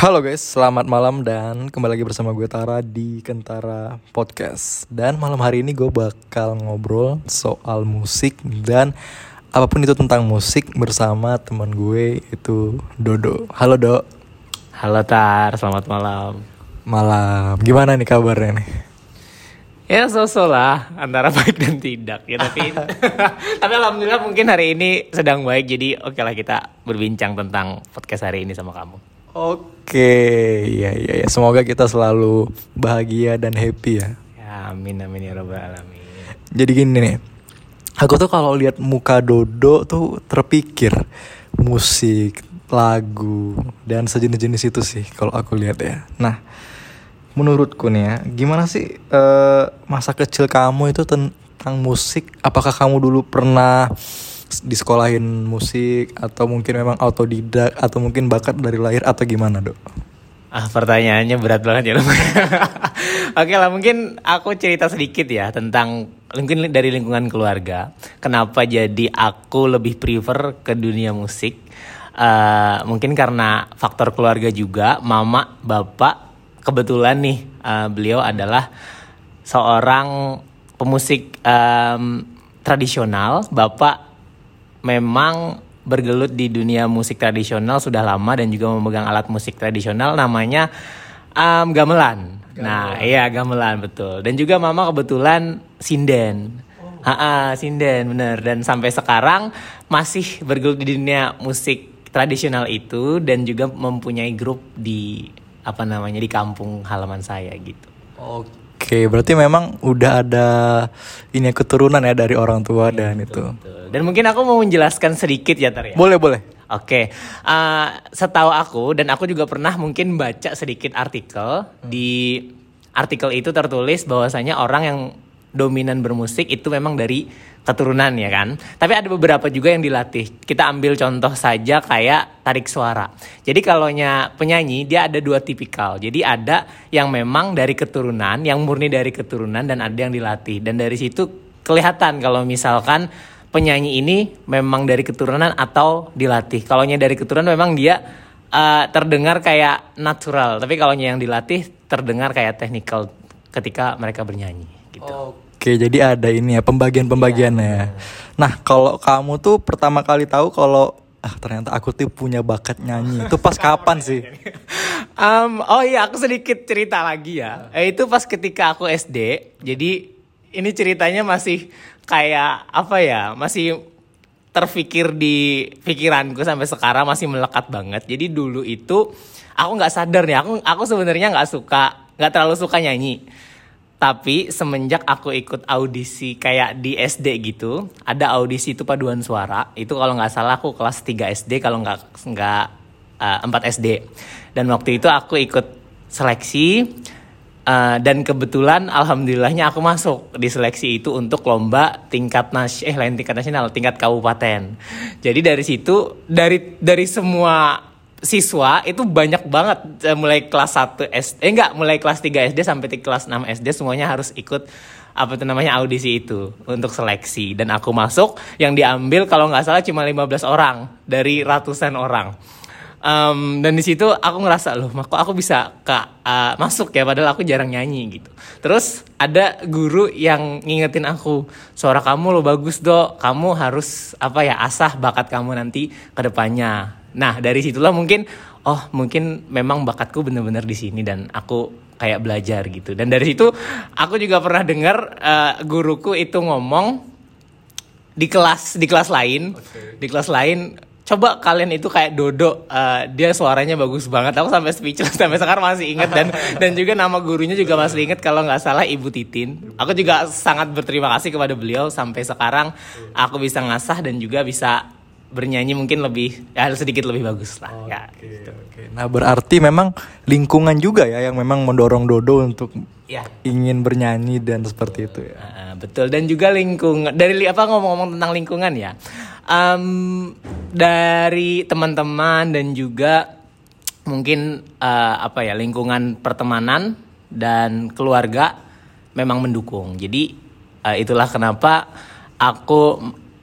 Halo guys, selamat malam dan kembali lagi bersama gue Tara di Kentara Podcast. Dan malam hari ini gue bakal ngobrol soal musik dan apa pun itu tentang musik bersama teman gue itu Dodo. Halo Do Halo Tar, selamat malam. Malam, gimana nih kabarnya nih? Ya so-so lah, antara baik dan tidak ya Tapi tapi alhamdulillah mungkin hari ini sedang baik. Jadi oke lah kita berbincang tentang podcast hari ini sama kamu Oke, ya ya ya. Semoga kita selalu bahagia dan happy ya. Ya amin amin ya robbal alamin Jadi gini nih, aku tuh kalau lihat muka Dodo tuh terpikir musik, lagu dan sejenis-jenis itu sih kalau aku lihat ya. Nah, menurutku nih ya, gimana sih eh, masa kecil kamu itu tentang musik? Apakah kamu dulu pernah disekolahin musik atau mungkin memang autodidak atau mungkin bakat dari lahir atau gimana dok? Ah pertanyaannya berat banget ya Oke lah mungkin aku cerita sedikit ya tentang mungkin dari lingkungan keluarga. Kenapa jadi aku lebih prefer ke dunia musik? Uh, mungkin karena faktor keluarga juga, mama, bapak. Kebetulan nih uh, beliau adalah seorang pemusik um, tradisional. Bapak memang bergelut di dunia musik tradisional sudah lama dan juga memegang alat musik tradisional namanya um, gamelan. gamelan. Nah, iya gamelan betul. Dan juga mama kebetulan sinden. Oh. Ha sinden bener. Dan sampai sekarang masih bergelut di dunia musik tradisional itu dan juga mempunyai grup di apa namanya di kampung halaman saya gitu. Oke. Oke, berarti memang udah ada ini keturunan ya dari orang tua ya, dan betul, itu. Betul. Dan mungkin aku mau menjelaskan sedikit ya Tar ya. Boleh, boleh. Oke, uh, setahu aku dan aku juga pernah mungkin baca sedikit artikel hmm. di artikel itu tertulis bahwasanya orang yang dominan bermusik itu memang dari keturunan ya kan. Tapi ada beberapa juga yang dilatih. Kita ambil contoh saja kayak tarik suara. Jadi kalau penyanyi dia ada dua tipikal. Jadi ada yang memang dari keturunan, yang murni dari keturunan dan ada yang dilatih. Dan dari situ kelihatan kalau misalkan penyanyi ini memang dari keturunan atau dilatih. Kalau dari keturunan memang dia uh, terdengar kayak natural, tapi kalau yang dilatih terdengar kayak technical ketika mereka bernyanyi gitu. Oh Oke, jadi ada ini ya pembagian-pembagiannya ya. Nah, kalau kamu tuh pertama kali tahu kalau ah ternyata aku tuh punya bakat nyanyi. Itu pas kapan sih? um, oh iya, aku sedikit cerita lagi ya. Eh, itu pas ketika aku SD. Jadi ini ceritanya masih kayak apa ya? Masih terfikir di pikiranku sampai sekarang masih melekat banget. Jadi dulu itu aku nggak sadar nih. Aku aku sebenarnya nggak suka, nggak terlalu suka nyanyi tapi semenjak aku ikut audisi kayak di SD gitu, ada audisi itu paduan suara. Itu kalau nggak salah aku kelas 3 SD, kalau nggak nggak uh, 4 SD. Dan waktu itu aku ikut seleksi uh, dan kebetulan alhamdulillahnya aku masuk di seleksi itu untuk lomba tingkat nas eh lain tingkat nasional, tingkat kabupaten. Jadi dari situ dari dari semua siswa itu banyak banget uh, mulai kelas 1 SD eh enggak mulai kelas 3 SD sampai kelas 6 SD semuanya harus ikut apa itu namanya audisi itu untuk seleksi. Dan aku masuk yang diambil kalau nggak salah cuma 15 orang dari ratusan orang. Um, dan di situ aku ngerasa loh kok aku bisa ke uh, masuk ya padahal aku jarang nyanyi gitu. Terus ada guru yang ngingetin aku suara kamu lo bagus dok. Kamu harus apa ya asah bakat kamu nanti ke depannya Nah dari situlah mungkin oh mungkin memang bakatku bener-bener di sini dan aku kayak belajar gitu. Dan dari situ aku juga pernah dengar uh, guruku itu ngomong di kelas di kelas lain okay. di kelas lain coba kalian itu kayak Dodo uh, dia suaranya bagus banget aku sampai speechless sampai sekarang masih inget dan dan juga nama gurunya juga masih inget kalau nggak salah Ibu Titin aku juga sangat berterima kasih kepada beliau sampai sekarang aku bisa ngasah dan juga bisa bernyanyi mungkin lebih ya sedikit lebih bagus lah okay, ya gitu. okay. nah berarti memang lingkungan juga ya yang memang mendorong Dodo untuk ya. ingin bernyanyi dan seperti itu ya uh, betul dan juga lingkungan dari apa ngomong-ngomong tentang lingkungan ya um, dari teman-teman dan juga mungkin uh, apa ya lingkungan pertemanan dan keluarga memang mendukung jadi uh, itulah kenapa aku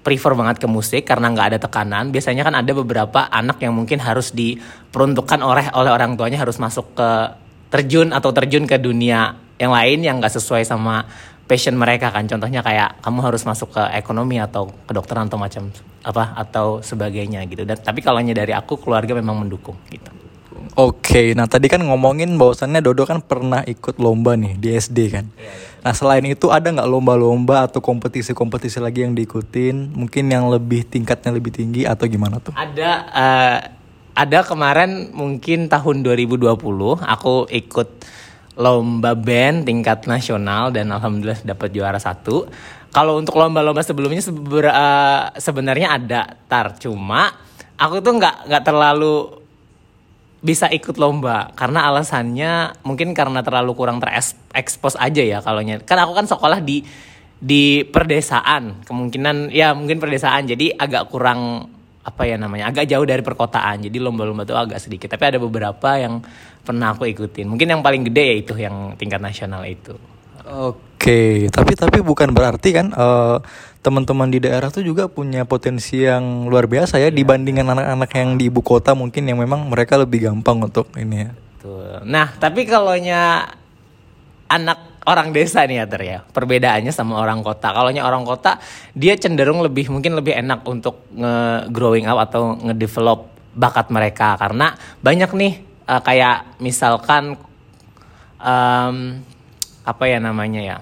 prefer banget ke musik karena nggak ada tekanan. Biasanya kan ada beberapa anak yang mungkin harus diperuntukkan oleh oleh orang tuanya harus masuk ke terjun atau terjun ke dunia yang lain yang nggak sesuai sama passion mereka kan. Contohnya kayak kamu harus masuk ke ekonomi atau kedokteran atau macam apa atau sebagainya gitu. Dan tapi kalau dari aku keluarga memang mendukung gitu. Oke, nah tadi kan ngomongin bahwasannya Dodo kan pernah ikut lomba nih di SD kan. Iya, iya. Nah selain itu ada nggak lomba-lomba atau kompetisi-kompetisi lagi yang diikutin? Mungkin yang lebih tingkatnya lebih tinggi atau gimana tuh? Ada, uh, ada kemarin mungkin tahun 2020 aku ikut lomba band tingkat nasional dan alhamdulillah dapat juara satu. Kalau untuk lomba-lomba sebelumnya uh, sebenarnya ada tar, cuma aku tuh nggak nggak terlalu bisa ikut lomba. Karena alasannya mungkin karena terlalu kurang terekspos aja ya kalau kan aku kan sekolah di di perdesaan. Kemungkinan ya mungkin perdesaan. Jadi agak kurang apa ya namanya agak jauh dari perkotaan. Jadi lomba-lomba tuh agak sedikit. Tapi ada beberapa yang pernah aku ikutin. Mungkin yang paling gede ya itu yang tingkat nasional itu Oke, tapi tapi bukan berarti kan uh, teman-teman di daerah tuh juga punya potensi yang luar biasa ya, ya. dibandingkan anak-anak yang di ibu kota mungkin yang memang mereka lebih gampang untuk ini ya. Betul. Nah, tapi kalau anak orang desa nih ya ter ya, perbedaannya sama orang kota. Kalau orang kota dia cenderung lebih mungkin lebih enak untuk nge growing up atau nge-develop bakat mereka karena banyak nih uh, kayak misalkan um, apa ya namanya ya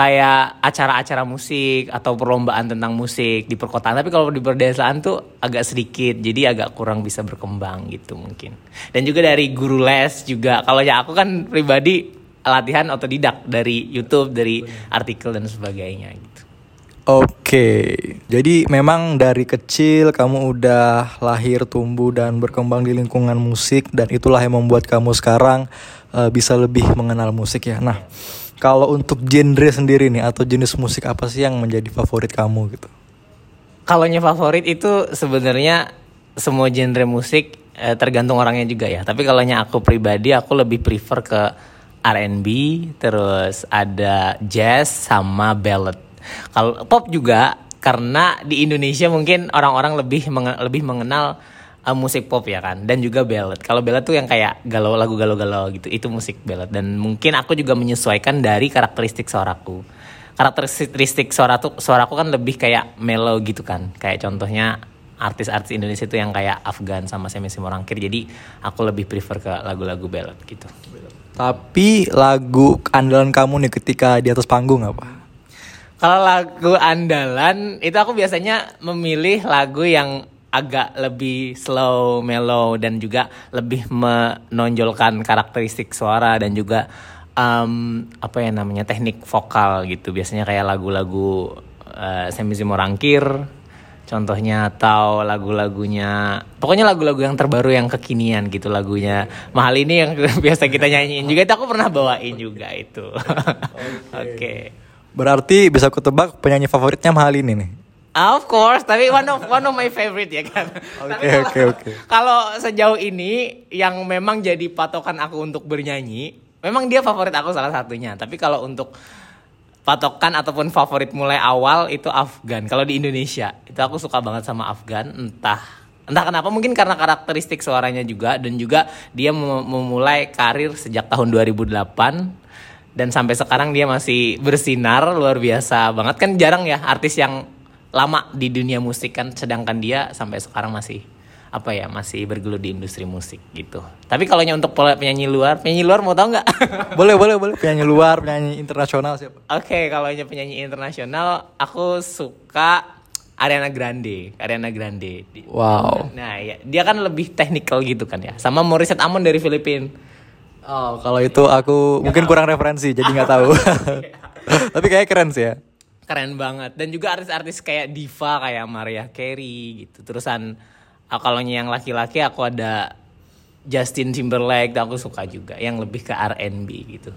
kayak acara-acara musik atau perlombaan tentang musik di perkotaan. Tapi kalau di perdesaan tuh agak sedikit jadi agak kurang bisa berkembang gitu mungkin. Dan juga dari guru les juga. Kalau ya aku kan pribadi latihan otodidak dari YouTube dari artikel dan sebagainya gitu. Oke, jadi memang dari kecil kamu udah lahir, tumbuh dan berkembang di lingkungan musik dan itulah yang membuat kamu sekarang uh, bisa lebih mengenal musik ya. Nah, kalau untuk genre sendiri nih atau jenis musik apa sih yang menjadi favorit kamu gitu? Kalau favorit itu sebenarnya semua genre musik eh, tergantung orangnya juga ya. Tapi kalau aku pribadi aku lebih prefer ke R&B, terus ada jazz sama ballad kalau pop juga karena di Indonesia mungkin orang-orang lebih menge lebih mengenal uh, musik pop ya kan dan juga ballad. Kalau ballad tuh yang kayak galau lagu galau-galau gitu, itu musik ballad dan mungkin aku juga menyesuaikan dari karakteristik suaraku. Karakteristik suara tuh suaraku kan lebih kayak mellow gitu kan. Kayak contohnya artis-artis Indonesia itu yang kayak Afgan sama Semi Simorangkir. Jadi aku lebih prefer ke lagu-lagu ballad gitu. Tapi lagu andalan kamu nih ketika di atas panggung apa? Kalau lagu andalan itu aku biasanya memilih lagu yang agak lebih slow, mellow dan juga lebih menonjolkan karakteristik suara dan juga um, apa ya namanya teknik vokal gitu. Biasanya kayak lagu-lagu uh, Semi Simorangkir contohnya atau lagu-lagunya pokoknya lagu-lagu yang terbaru yang kekinian gitu lagunya mahal ini yang biasa kita nyanyiin juga itu aku pernah bawain juga itu oke okay. okay. Berarti bisa aku tebak penyanyi favoritnya mahal ini nih. Of course, tapi one of one of my favorite ya kan. Oke oke oke. Kalau sejauh ini yang memang jadi patokan aku untuk bernyanyi, memang dia favorit aku salah satunya. Tapi kalau untuk patokan ataupun favorit mulai awal itu Afgan. Kalau di Indonesia itu aku suka banget sama Afgan. Entah entah kenapa mungkin karena karakteristik suaranya juga dan juga dia memulai karir sejak tahun 2008 dan sampai sekarang dia masih bersinar luar biasa banget kan jarang ya artis yang lama di dunia musik kan sedangkan dia sampai sekarang masih apa ya masih bergelut di industri musik gitu. Tapi kalau untuk penyanyi luar, penyanyi luar mau tau nggak? boleh boleh boleh penyanyi luar, penyanyi internasional siapa? Oke okay, kalau penyanyi internasional aku suka Ariana Grande, Ariana Grande. Wow. Nah ya dia kan lebih technical gitu kan ya, sama Morissette Amon dari Filipina Oh, kalau itu aku gak mungkin tahu. kurang referensi, jadi nggak tahu. Tapi kayak keren sih ya. Keren banget. Dan juga artis-artis kayak diva kayak Maria Carey gitu. Terusan ah, kalau yang laki-laki aku ada Justin Timberlake, aku suka juga yang lebih ke R&B gitu.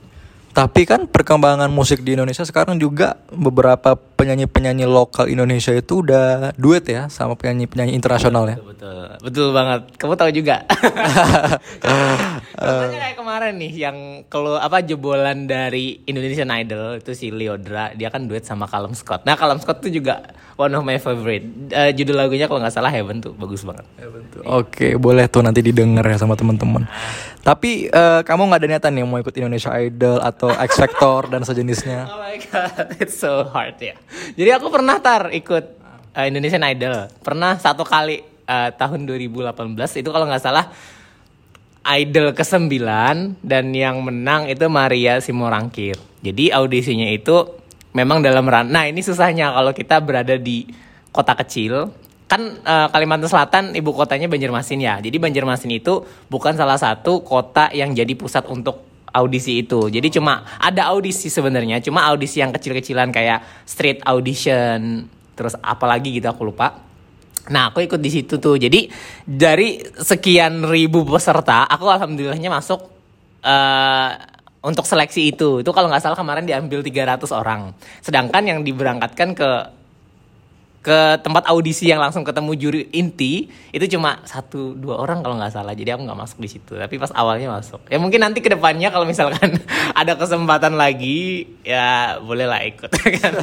Tapi kan perkembangan musik di Indonesia sekarang juga beberapa penyanyi-penyanyi lokal Indonesia itu udah duet ya sama penyanyi-penyanyi internasional ya. Betul, betul, betul banget. Kamu tahu juga. Contohnya kayak kemarin nih yang kalau apa jebolan dari Indonesian Idol itu si Leodra, dia kan duet sama Callum Scott. Nah Callum Scott tuh juga one of my favorite. Eh, judul lagunya kalau nggak salah Heaven tuh bagus banget. Oke, boleh tuh nanti didengar ya sama teman-teman. Tapi eh, kamu nggak ada niatan nih mau ikut Indonesia Idol atau X Factor dan sejenisnya? Oh my god, it's so hard ya. Jadi aku pernah tar ikut uh, Indonesian Idol. Pernah satu kali uh, tahun 2018 itu kalau nggak salah Idol ke-9 dan yang menang itu Maria Simorangkir. Jadi audisinya itu memang dalam ran. Nah, ini susahnya kalau kita berada di kota kecil. Kan uh, Kalimantan Selatan ibu kotanya Banjarmasin ya. Jadi Banjarmasin itu bukan salah satu kota yang jadi pusat untuk audisi itu. Jadi cuma ada audisi sebenarnya, cuma audisi yang kecil-kecilan kayak street audition, terus apalagi gitu aku lupa. Nah, aku ikut di situ tuh. Jadi dari sekian ribu peserta, aku alhamdulillahnya masuk uh, untuk seleksi itu. Itu kalau nggak salah kemarin diambil 300 orang. Sedangkan yang diberangkatkan ke ke tempat audisi yang langsung ketemu juri inti itu cuma satu dua orang kalau nggak salah. Jadi aku nggak masuk di situ. Tapi pas awalnya masuk. Ya mungkin nanti ke depannya kalau misalkan ada kesempatan lagi ya bolehlah ikut. Kan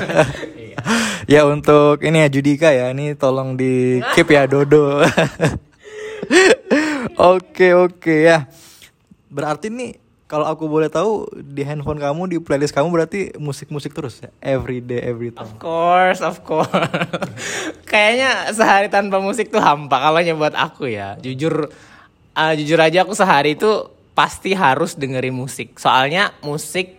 ya untuk ini ya Judika ya. Ini tolong di keep ya Dodo. Oke oke ya. Berarti nih kalau aku boleh tahu di handphone kamu di playlist kamu berarti musik-musik terus ya every day every time. Of course, of course. Kayaknya sehari tanpa musik tuh hampa kalau buat aku ya. Jujur uh, jujur aja aku sehari itu pasti harus dengerin musik. Soalnya musik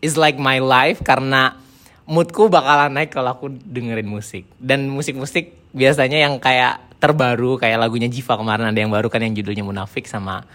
is like my life karena moodku bakalan naik kalau aku dengerin musik. Dan musik-musik biasanya yang kayak terbaru kayak lagunya Jiva kemarin ada yang baru kan yang judulnya Munafik sama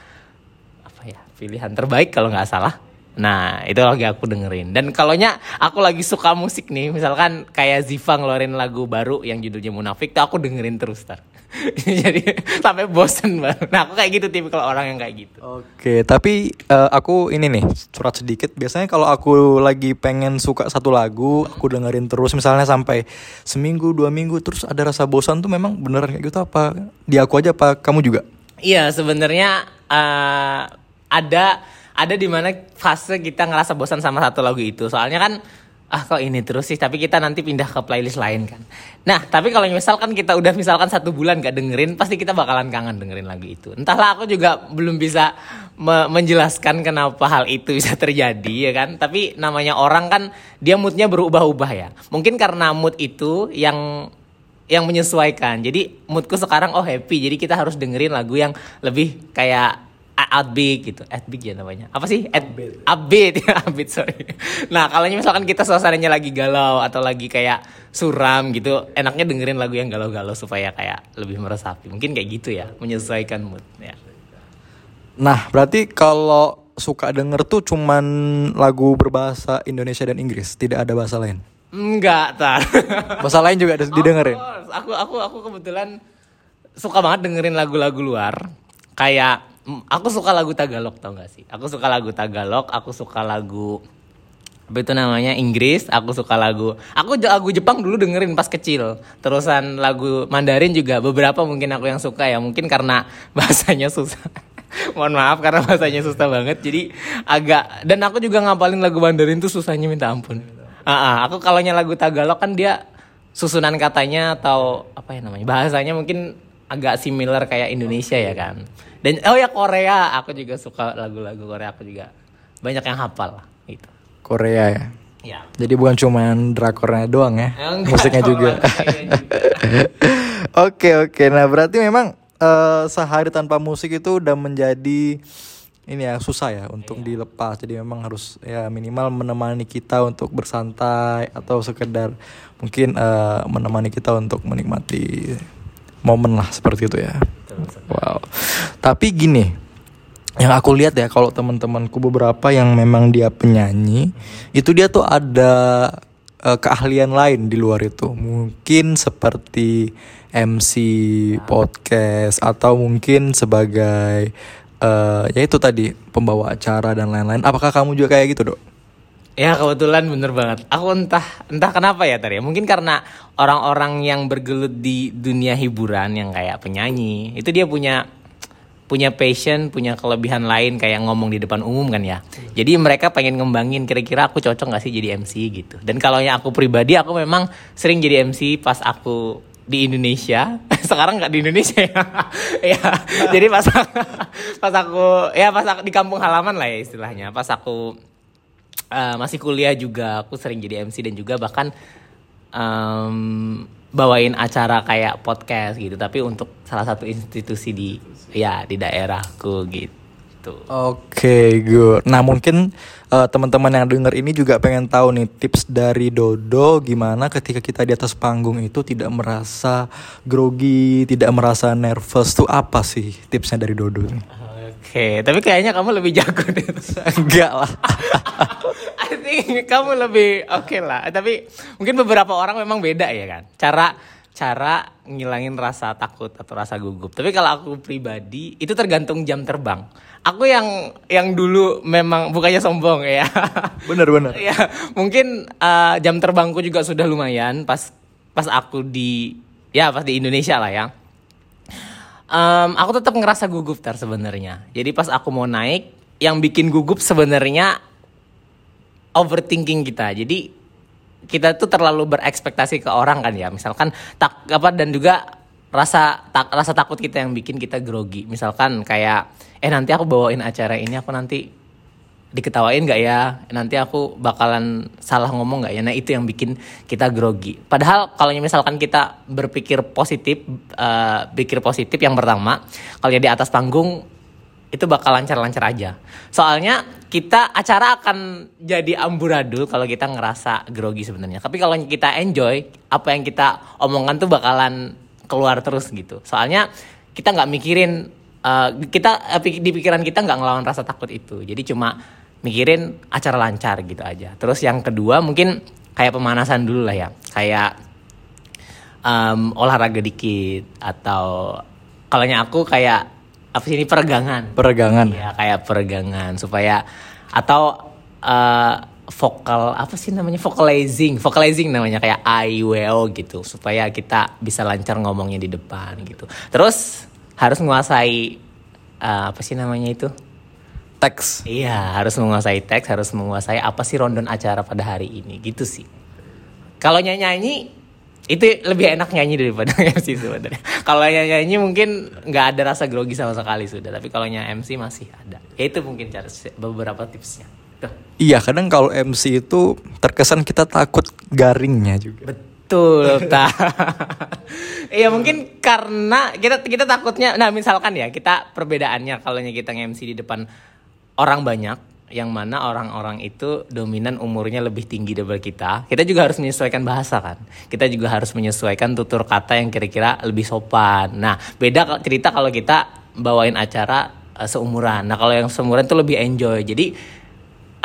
pilihan terbaik kalau nggak salah. Nah, itu lagi aku dengerin. Dan kalaunya aku lagi suka musik nih, misalkan kayak Ziva ngeluarin lagu baru yang judulnya Munafik, tuh aku dengerin terus tar. Jadi sampai bosen banget. Nah, aku kayak gitu tipe kalau orang yang kayak gitu. Oke, tapi uh, aku ini nih surat sedikit. Biasanya kalau aku lagi pengen suka satu lagu, aku dengerin terus misalnya sampai seminggu, dua minggu terus ada rasa bosan tuh memang beneran kayak gitu apa? Di aku aja apa kamu juga? Iya, sebenarnya uh, ada ada di mana fase kita ngerasa bosan sama satu lagu itu. Soalnya kan ah kok ini terus sih? Tapi kita nanti pindah ke playlist lain kan. Nah tapi kalau misalkan kita udah misalkan satu bulan gak dengerin pasti kita bakalan kangen dengerin lagu itu. Entahlah aku juga belum bisa me menjelaskan kenapa hal itu bisa terjadi ya kan? Tapi namanya orang kan dia moodnya berubah-ubah ya. Mungkin karena mood itu yang yang menyesuaikan. Jadi moodku sekarang oh happy. Jadi kita harus dengerin lagu yang lebih kayak upbeat gitu. Upbeat ya namanya. Apa sih? Upbeat. Upbeat. Ya upbeat sorry. Nah kalau misalkan kita suasananya lagi galau atau lagi kayak suram gitu enaknya dengerin lagu yang galau-galau supaya kayak lebih meresapi. Mungkin kayak gitu ya menyesuaikan mood ya. Nah berarti kalau suka denger tuh cuman lagu berbahasa Indonesia dan Inggris tidak ada bahasa lain? Enggak tar. Bahasa lain juga ada didengerin? Aku aku aku kebetulan suka banget dengerin lagu-lagu luar. Kayak aku suka lagu Tagalog tau gak sih? Aku suka lagu Tagalog, aku suka lagu apa itu namanya Inggris, aku suka lagu. Aku lagu Jepang dulu dengerin pas kecil. Terusan lagu Mandarin juga beberapa mungkin aku yang suka ya, mungkin karena bahasanya susah. Mohon maaf karena bahasanya susah banget. Jadi agak dan aku juga ngapalin lagu Mandarin tuh susahnya minta ampun. Uh, aku kalau lagu Tagalog kan dia susunan katanya atau apa ya namanya bahasanya mungkin agak similar kayak Indonesia ya kan. Dan oh ya Korea, aku juga suka lagu-lagu Korea aku juga banyak yang hafal lah gitu. Korea ya. Ya. Jadi bukan cuma drakornya doang ya, Enggak, musiknya juga. Oke oke, nah berarti memang uh, sehari tanpa musik itu udah menjadi ini ya susah ya untuk iya. dilepas. Jadi memang harus ya minimal menemani kita untuk bersantai atau sekedar mungkin uh, menemani kita untuk menikmati momen lah seperti itu ya. Wow. Tapi gini, yang aku lihat ya kalau teman-temanku beberapa yang memang dia penyanyi, itu dia tuh ada uh, keahlian lain di luar itu. Mungkin seperti MC podcast atau mungkin sebagai uh, ya itu tadi pembawa acara dan lain-lain. Apakah kamu juga kayak gitu, Dok? Ya kebetulan bener banget. Aku entah entah kenapa ya tadi. Mungkin karena orang-orang yang bergelut di dunia hiburan yang kayak penyanyi itu dia punya punya passion, punya kelebihan lain kayak ngomong di depan umum kan ya. Jadi mereka pengen ngembangin kira-kira aku cocok gak sih jadi MC gitu. Dan kalau yang aku pribadi aku memang sering jadi MC pas aku di Indonesia. Sekarang nggak di Indonesia ya. ya. Jadi pas pas aku ya pas aku di kampung halaman lah ya istilahnya. Pas aku uh, masih kuliah juga aku sering jadi MC dan juga bahkan um, bawain acara kayak podcast gitu tapi untuk salah satu institusi di ya di daerahku gitu Oke, okay, good. Nah, mungkin uh, teman-teman yang denger ini juga pengen tahu nih tips dari Dodo gimana ketika kita di atas panggung itu tidak merasa grogi, tidak merasa nervous tuh apa sih tipsnya dari Dodo nih? Oke, tapi kayaknya kamu lebih jago deh. Enggak lah. I think kamu lebih oke okay lah. Tapi mungkin beberapa orang memang beda ya kan. Cara cara ngilangin rasa takut atau rasa gugup. Tapi kalau aku pribadi itu tergantung jam terbang. Aku yang yang dulu memang bukannya sombong ya. Bener bener. ya mungkin uh, jam terbangku juga sudah lumayan pas pas aku di ya pas di Indonesia lah ya um, aku tetap ngerasa gugup tar sebenarnya. Jadi pas aku mau naik, yang bikin gugup sebenarnya overthinking kita. Jadi kita tuh terlalu berekspektasi ke orang kan ya. Misalkan tak apa dan juga rasa tak rasa takut kita yang bikin kita grogi. Misalkan kayak eh nanti aku bawain acara ini aku nanti diketawain nggak ya? Nanti aku bakalan salah ngomong nggak ya? Nah itu yang bikin kita grogi. Padahal kalau misalkan kita berpikir positif uh, positif yang pertama kalau di atas panggung itu bakal lancar-lancar aja. Soalnya kita acara akan jadi amburadul kalau kita ngerasa grogi sebenarnya. Tapi kalau kita enjoy apa yang kita omongkan tuh bakalan keluar terus gitu. Soalnya kita nggak mikirin uh, kita di pikiran kita nggak ngelawan rasa takut itu. Jadi cuma mikirin acara lancar gitu aja. Terus yang kedua mungkin kayak pemanasan dulu lah ya, kayak um, olahraga dikit atau kalau aku kayak apa sih ini peregangan. Peregangan. Iya kayak peregangan supaya atau uh, vokal apa sih namanya vocalizing, vocalizing namanya kayak I W O gitu supaya kita bisa lancar ngomongnya di depan gitu. Terus harus menguasai uh, apa sih namanya itu? Teks. Iya, harus menguasai teks, harus menguasai apa sih rondon acara pada hari ini, gitu sih. Kalau nyanyi itu lebih enak nyanyi daripada MC sebenarnya. Kalau nyanyi mungkin nggak ada rasa grogi sama sekali sudah, tapi kalau nyanyi MC masih ada. Ya itu mungkin cara beberapa tipsnya. Tuh. Iya, kadang kalau MC itu terkesan kita takut garingnya juga. Betul, ta. Iya mungkin karena kita kita takutnya, nah misalkan ya kita perbedaannya kalau kita nge-MC di depan orang banyak yang mana orang-orang itu dominan umurnya lebih tinggi daripada kita. Kita juga harus menyesuaikan bahasa kan. Kita juga harus menyesuaikan tutur kata yang kira-kira lebih sopan. Nah, beda cerita kalau kita bawain acara uh, seumuran. Nah, kalau yang seumuran tuh lebih enjoy. Jadi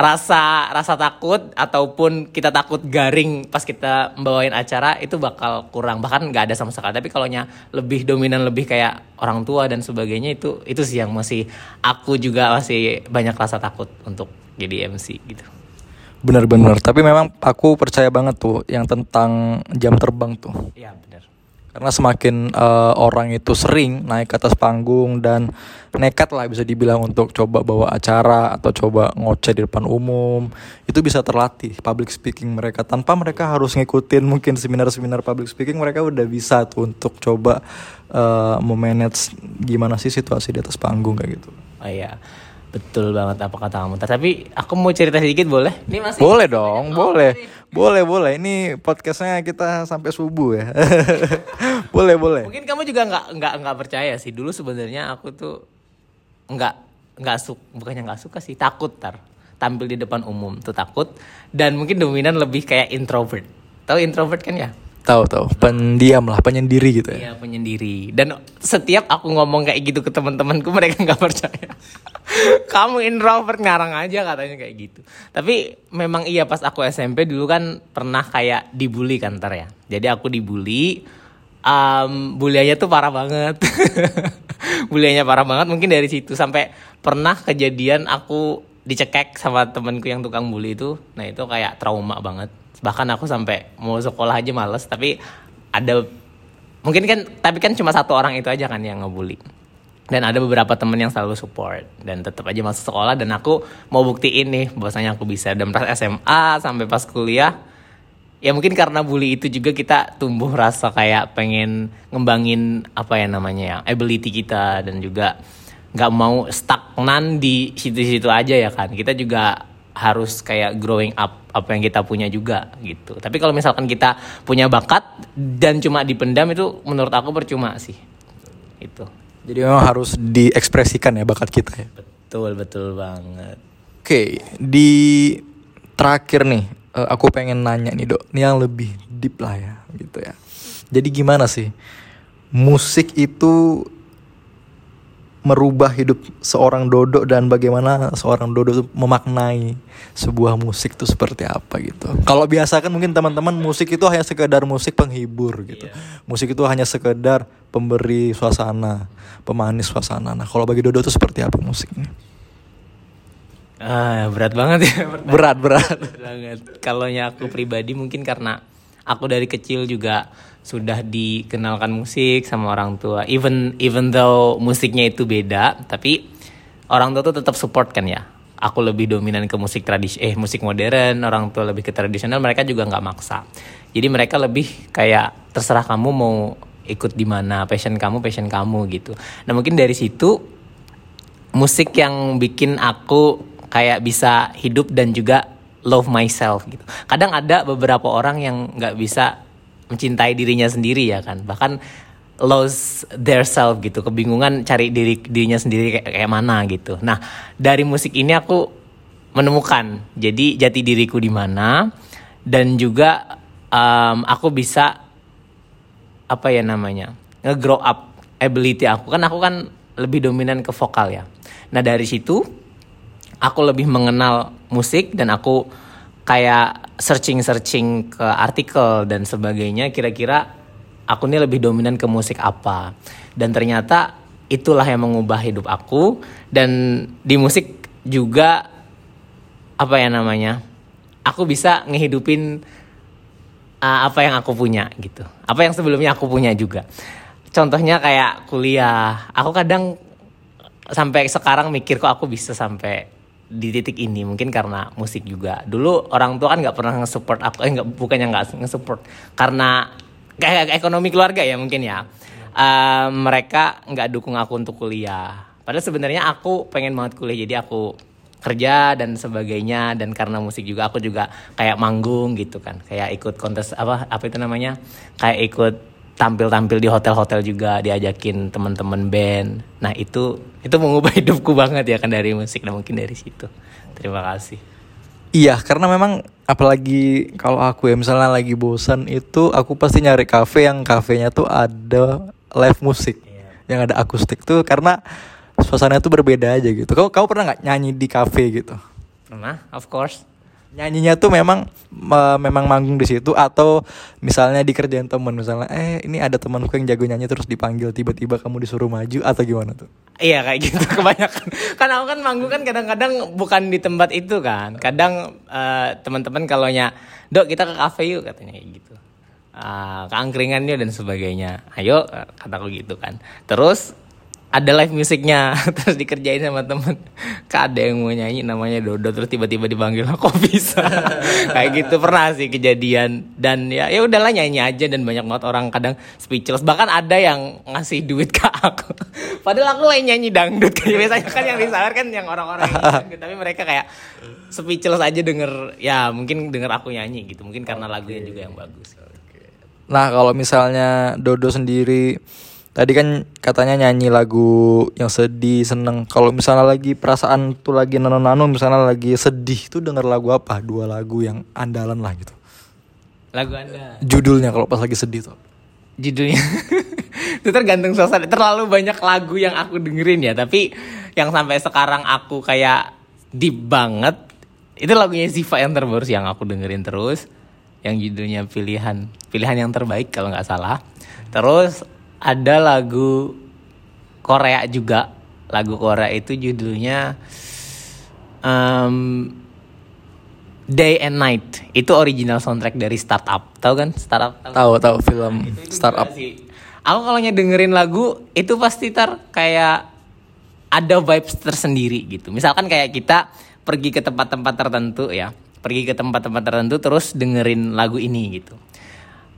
rasa rasa takut ataupun kita takut garing pas kita membawain acara itu bakal kurang. Bahkan nggak ada sama sekali. Tapi kalau lebih dominan lebih kayak orang tua dan sebagainya itu itu sih yang masih aku juga masih banyak rasa takut untuk jadi MC gitu. Benar-benar. Tapi memang aku percaya banget tuh yang tentang jam terbang tuh. Benar karena semakin uh, orang itu sering naik ke atas panggung dan nekat lah bisa dibilang untuk coba bawa acara atau coba ngoceh di depan umum itu bisa terlatih public speaking mereka tanpa mereka harus ngikutin mungkin seminar-seminar public speaking mereka udah bisa tuh untuk coba uh, memanage gimana sih situasi di atas panggung kayak gitu. Oh iya. Betul banget apa kata kamu. Tapi aku mau cerita sedikit boleh? Ini masih Boleh dong, oh, boleh. Boleh, boleh. Ini podcastnya kita sampai subuh ya. boleh, boleh. Mungkin kamu juga nggak nggak nggak percaya sih. Dulu sebenarnya aku tuh nggak nggak suka, bukannya nggak suka sih, takut tar tampil di depan umum tuh takut dan mungkin dominan lebih kayak introvert. Tahu introvert kan ya? Tahu tahu, pendiam lah, penyendiri gitu ya. Iya, penyendiri. Dan setiap aku ngomong kayak gitu ke teman-temanku mereka nggak percaya. Kamu introvert ngarang aja katanya kayak gitu. Tapi memang iya pas aku SMP dulu kan pernah kayak dibully kan ntar ya. Jadi aku dibully um, tuh parah banget. buliannya parah banget mungkin dari situ sampai pernah kejadian aku dicekek sama temenku yang tukang bully itu nah itu kayak trauma banget bahkan aku sampai mau sekolah aja males tapi ada mungkin kan tapi kan cuma satu orang itu aja kan yang ngebully dan ada beberapa temen yang selalu support. Dan tetap aja masuk sekolah dan aku mau buktiin nih bahwasanya aku bisa. Dan pas SMA sampai pas kuliah ya mungkin karena bully itu juga kita tumbuh rasa kayak pengen ngembangin apa ya namanya ya ability kita. Dan juga nggak mau stagnan di situ-situ aja ya kan. Kita juga harus kayak growing up apa yang kita punya juga gitu. Tapi kalau misalkan kita punya bakat dan cuma dipendam itu menurut aku percuma sih. Itu Jadi memang harus diekspresikan ya bakat kita ya. betul betul banget Oke, di terakhir nih, eh, aku pengen nanya nih dok, ini yang lebih deep lah ya, gitu ya. Jadi gimana sih musik itu merubah hidup seorang Dodo dan bagaimana seorang Dodo memaknai sebuah musik itu seperti apa gitu. Kalau biasa kan mungkin teman-teman musik itu hanya sekedar musik penghibur gitu. Musik itu hanya sekedar pemberi suasana, pemanis suasana. Nah, kalau bagi Dodo itu seperti apa musiknya? ah berat banget ya Berat, berat. banget. Kalau aku pribadi mungkin karena aku dari kecil juga sudah dikenalkan musik sama orang tua. Even even though musiknya itu beda, tapi orang tua tuh tetap support kan ya. Aku lebih dominan ke musik tradisi eh musik modern, orang tua lebih ke tradisional, mereka juga nggak maksa. Jadi mereka lebih kayak terserah kamu mau ikut di mana, passion kamu, passion kamu gitu. Nah, mungkin dari situ musik yang bikin aku kayak bisa hidup dan juga love myself gitu. Kadang ada beberapa orang yang nggak bisa mencintai dirinya sendiri ya kan, bahkan lose their self gitu, kebingungan cari diri dirinya sendiri kayak, kayak mana gitu. Nah dari musik ini aku menemukan jadi jati diriku di mana dan juga um, aku bisa apa ya namanya nge-grow up ability aku kan aku kan lebih dominan ke vokal ya. Nah dari situ aku lebih mengenal musik dan aku kayak searching-searching ke artikel dan sebagainya kira-kira aku ini lebih dominan ke musik apa. Dan ternyata itulah yang mengubah hidup aku. Dan di musik juga apa ya namanya aku bisa ngehidupin uh, apa yang aku punya gitu. Apa yang sebelumnya aku punya juga. Contohnya kayak kuliah. Aku kadang sampai sekarang mikir kok aku bisa sampai di titik ini mungkin karena musik juga. Dulu orang tua kan nggak pernah nge-support aku eh nggak bukannya nggak nge-support karena kayak ekonomi keluarga ya mungkin ya. Eh, mereka nggak dukung aku untuk kuliah. Padahal sebenarnya aku pengen banget kuliah jadi aku kerja dan sebagainya. Dan karena musik juga aku juga kayak manggung gitu kan. Kayak ikut kontes apa apa itu namanya? Kayak ikut tampil-tampil di hotel-hotel juga diajakin teman-teman band. Nah itu itu mengubah hidupku banget ya kan dari musik nah mungkin dari situ. Terima kasih. Iya, karena memang apalagi kalau aku ya misalnya lagi bosan itu aku pasti nyari kafe yang kafenya tuh ada live musik, yang ada akustik tuh karena suasananya tuh berbeda aja gitu. Kau kau pernah nggak nyanyi di kafe gitu? pernah of course Nyanyinya tuh memang me- memang manggung di situ atau misalnya dikerjain temen misalnya eh ini ada temanku yang jago nyanyi terus dipanggil tiba-tiba kamu disuruh maju atau gimana tuh? Iya kayak gitu kebanyakan. Kan aku kan manggung kan kadang-kadang bukan di tempat itu kan. Kadang eh, teman-teman kalau nya, "Dok, kita ke kafe yuk," katanya kayak gitu. Ah, ke angkringan yuk dan sebagainya. Ayo kataku gitu kan. Terus ada live musiknya terus dikerjain sama temen. Kak ada yang mau nyanyi namanya Dodo terus tiba-tiba dipanggil kok bisa. Kayak gitu pernah sih kejadian. Dan ya ya udahlah nyanyi aja dan banyak banget orang kadang speechless. Bahkan ada yang ngasih duit ke aku. Padahal aku lagi nyanyi dangdut. Kayak biasanya kan yang disawer kan yang orang-orang tapi mereka kayak speechless aja denger ya mungkin denger aku nyanyi gitu. Mungkin karena lagunya juga yang bagus. Nah kalau misalnya Dodo sendiri tadi kan katanya nyanyi lagu yang sedih seneng. Kalau misalnya lagi perasaan tuh lagi nano-nano misalnya lagi sedih tuh denger lagu apa? Dua lagu yang andalan lah gitu. lagu anda Judulnya kalau pas lagi sedih tuh. judulnya itu tergantung suasana terlalu banyak lagu yang aku dengerin ya tapi yang sampai sekarang aku kayak deep banget itu lagunya Ziva yang terbaru sih yang aku dengerin terus yang judulnya pilihan pilihan yang terbaik kalau nggak salah terus ada lagu Korea juga lagu Korea itu judulnya em, Day and Night itu original soundtrack dari Startup. Tahu kan Startup? Tahu tahu film juga startup. Aku kalau dengerin lagu itu pasti tar kayak ada vibes tersendiri gitu. Misalkan kayak kita pergi ke tempat-tempat tertentu ya, pergi ke tempat-tempat tertentu terus dengerin lagu ini gitu.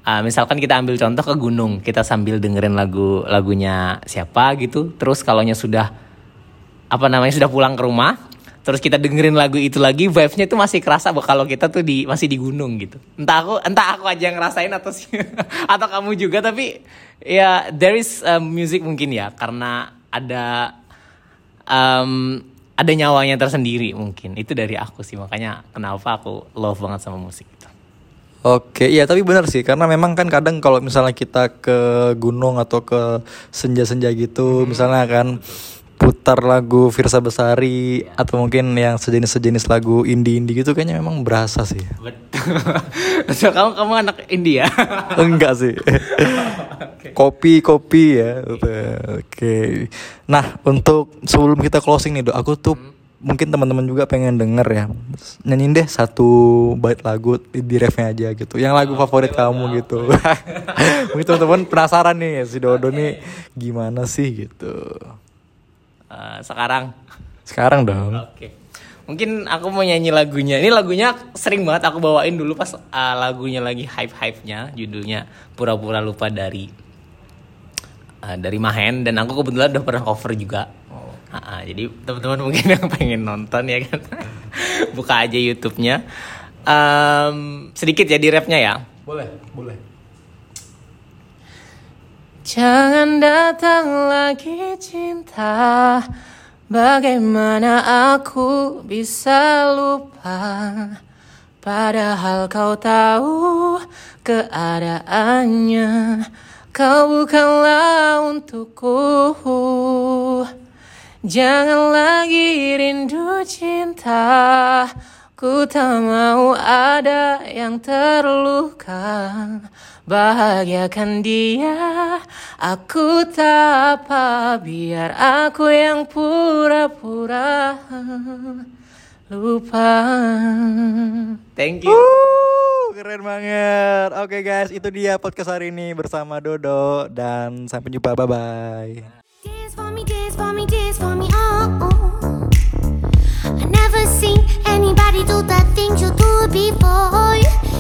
Ah, misalkan kita ambil contoh ke gunung, kita sambil dengerin lagu lagunya siapa gitu. Terus kalaunya sudah apa namanya sudah pulang ke rumah, terus kita dengerin lagu itu lagi, vibes-nya tuh masih kerasa kalau kita tuh di masih di gunung gitu. Entah aku entah aku aja yang ngerasain atau si- atau kamu juga tapi ya there is uh, music mungkin ya karena ada um, ada nyawanya tersendiri mungkin. Itu dari aku sih makanya kenapa aku love banget sama musik gitu. Oke, iya tapi benar sih karena memang kan kadang kalau misalnya kita ke gunung atau ke senja-senja gitu, misalnya kan putar lagu Firsa Besari atau mungkin yang sejenis-sejenis lagu indie-indie gitu kayaknya memang berasa sih. Betul. Betul, kamu kamu anak India. Enggak sih. Kopi kopi ya. Oke. Nah, untuk sebelum kita closing nih, Dok, aku tuh mungkin teman-teman juga pengen denger ya. Nyanyiin deh satu bait lagu di, di refnya aja gitu. Yang lagu favorit kamu gitu. mungkin teman-teman penasaran nih si Dodo nih gimana sih gitu. Eh, sekarang Sekarang dong. Oke. Mungkin aku mau nyanyi lagunya. Ini lagunya sering banget aku bawain dulu pas uh, lagunya lagi hype-hype-nya. Judulnya Pura-pura lupa dari uh, dari Mahen dan aku kebetulan udah pernah cover juga. Jadi teman-teman mungkin yang pengen nonton ya kan. Buka aja YouTube-nya. Em, sedikit ya di rapnya ya. Boleh, boleh. Jangan datang lagi cinta Bagaimana aku bisa lupa Padahal kau tahu keadaannya Kau bukanlah untukku Jangan lagi rindu cinta. Ku tak mau ada yang terluka. Bahagiakan dia. Aku tak apa Biar aku yang pura-pura. Lupa. Thank you. Uh, keren banget. Oke guys, itu dia podcast hari ini bersama Dodo. Dan sampai jumpa. for me, dance for me, oh, oh. I never seen anybody do the things you do before.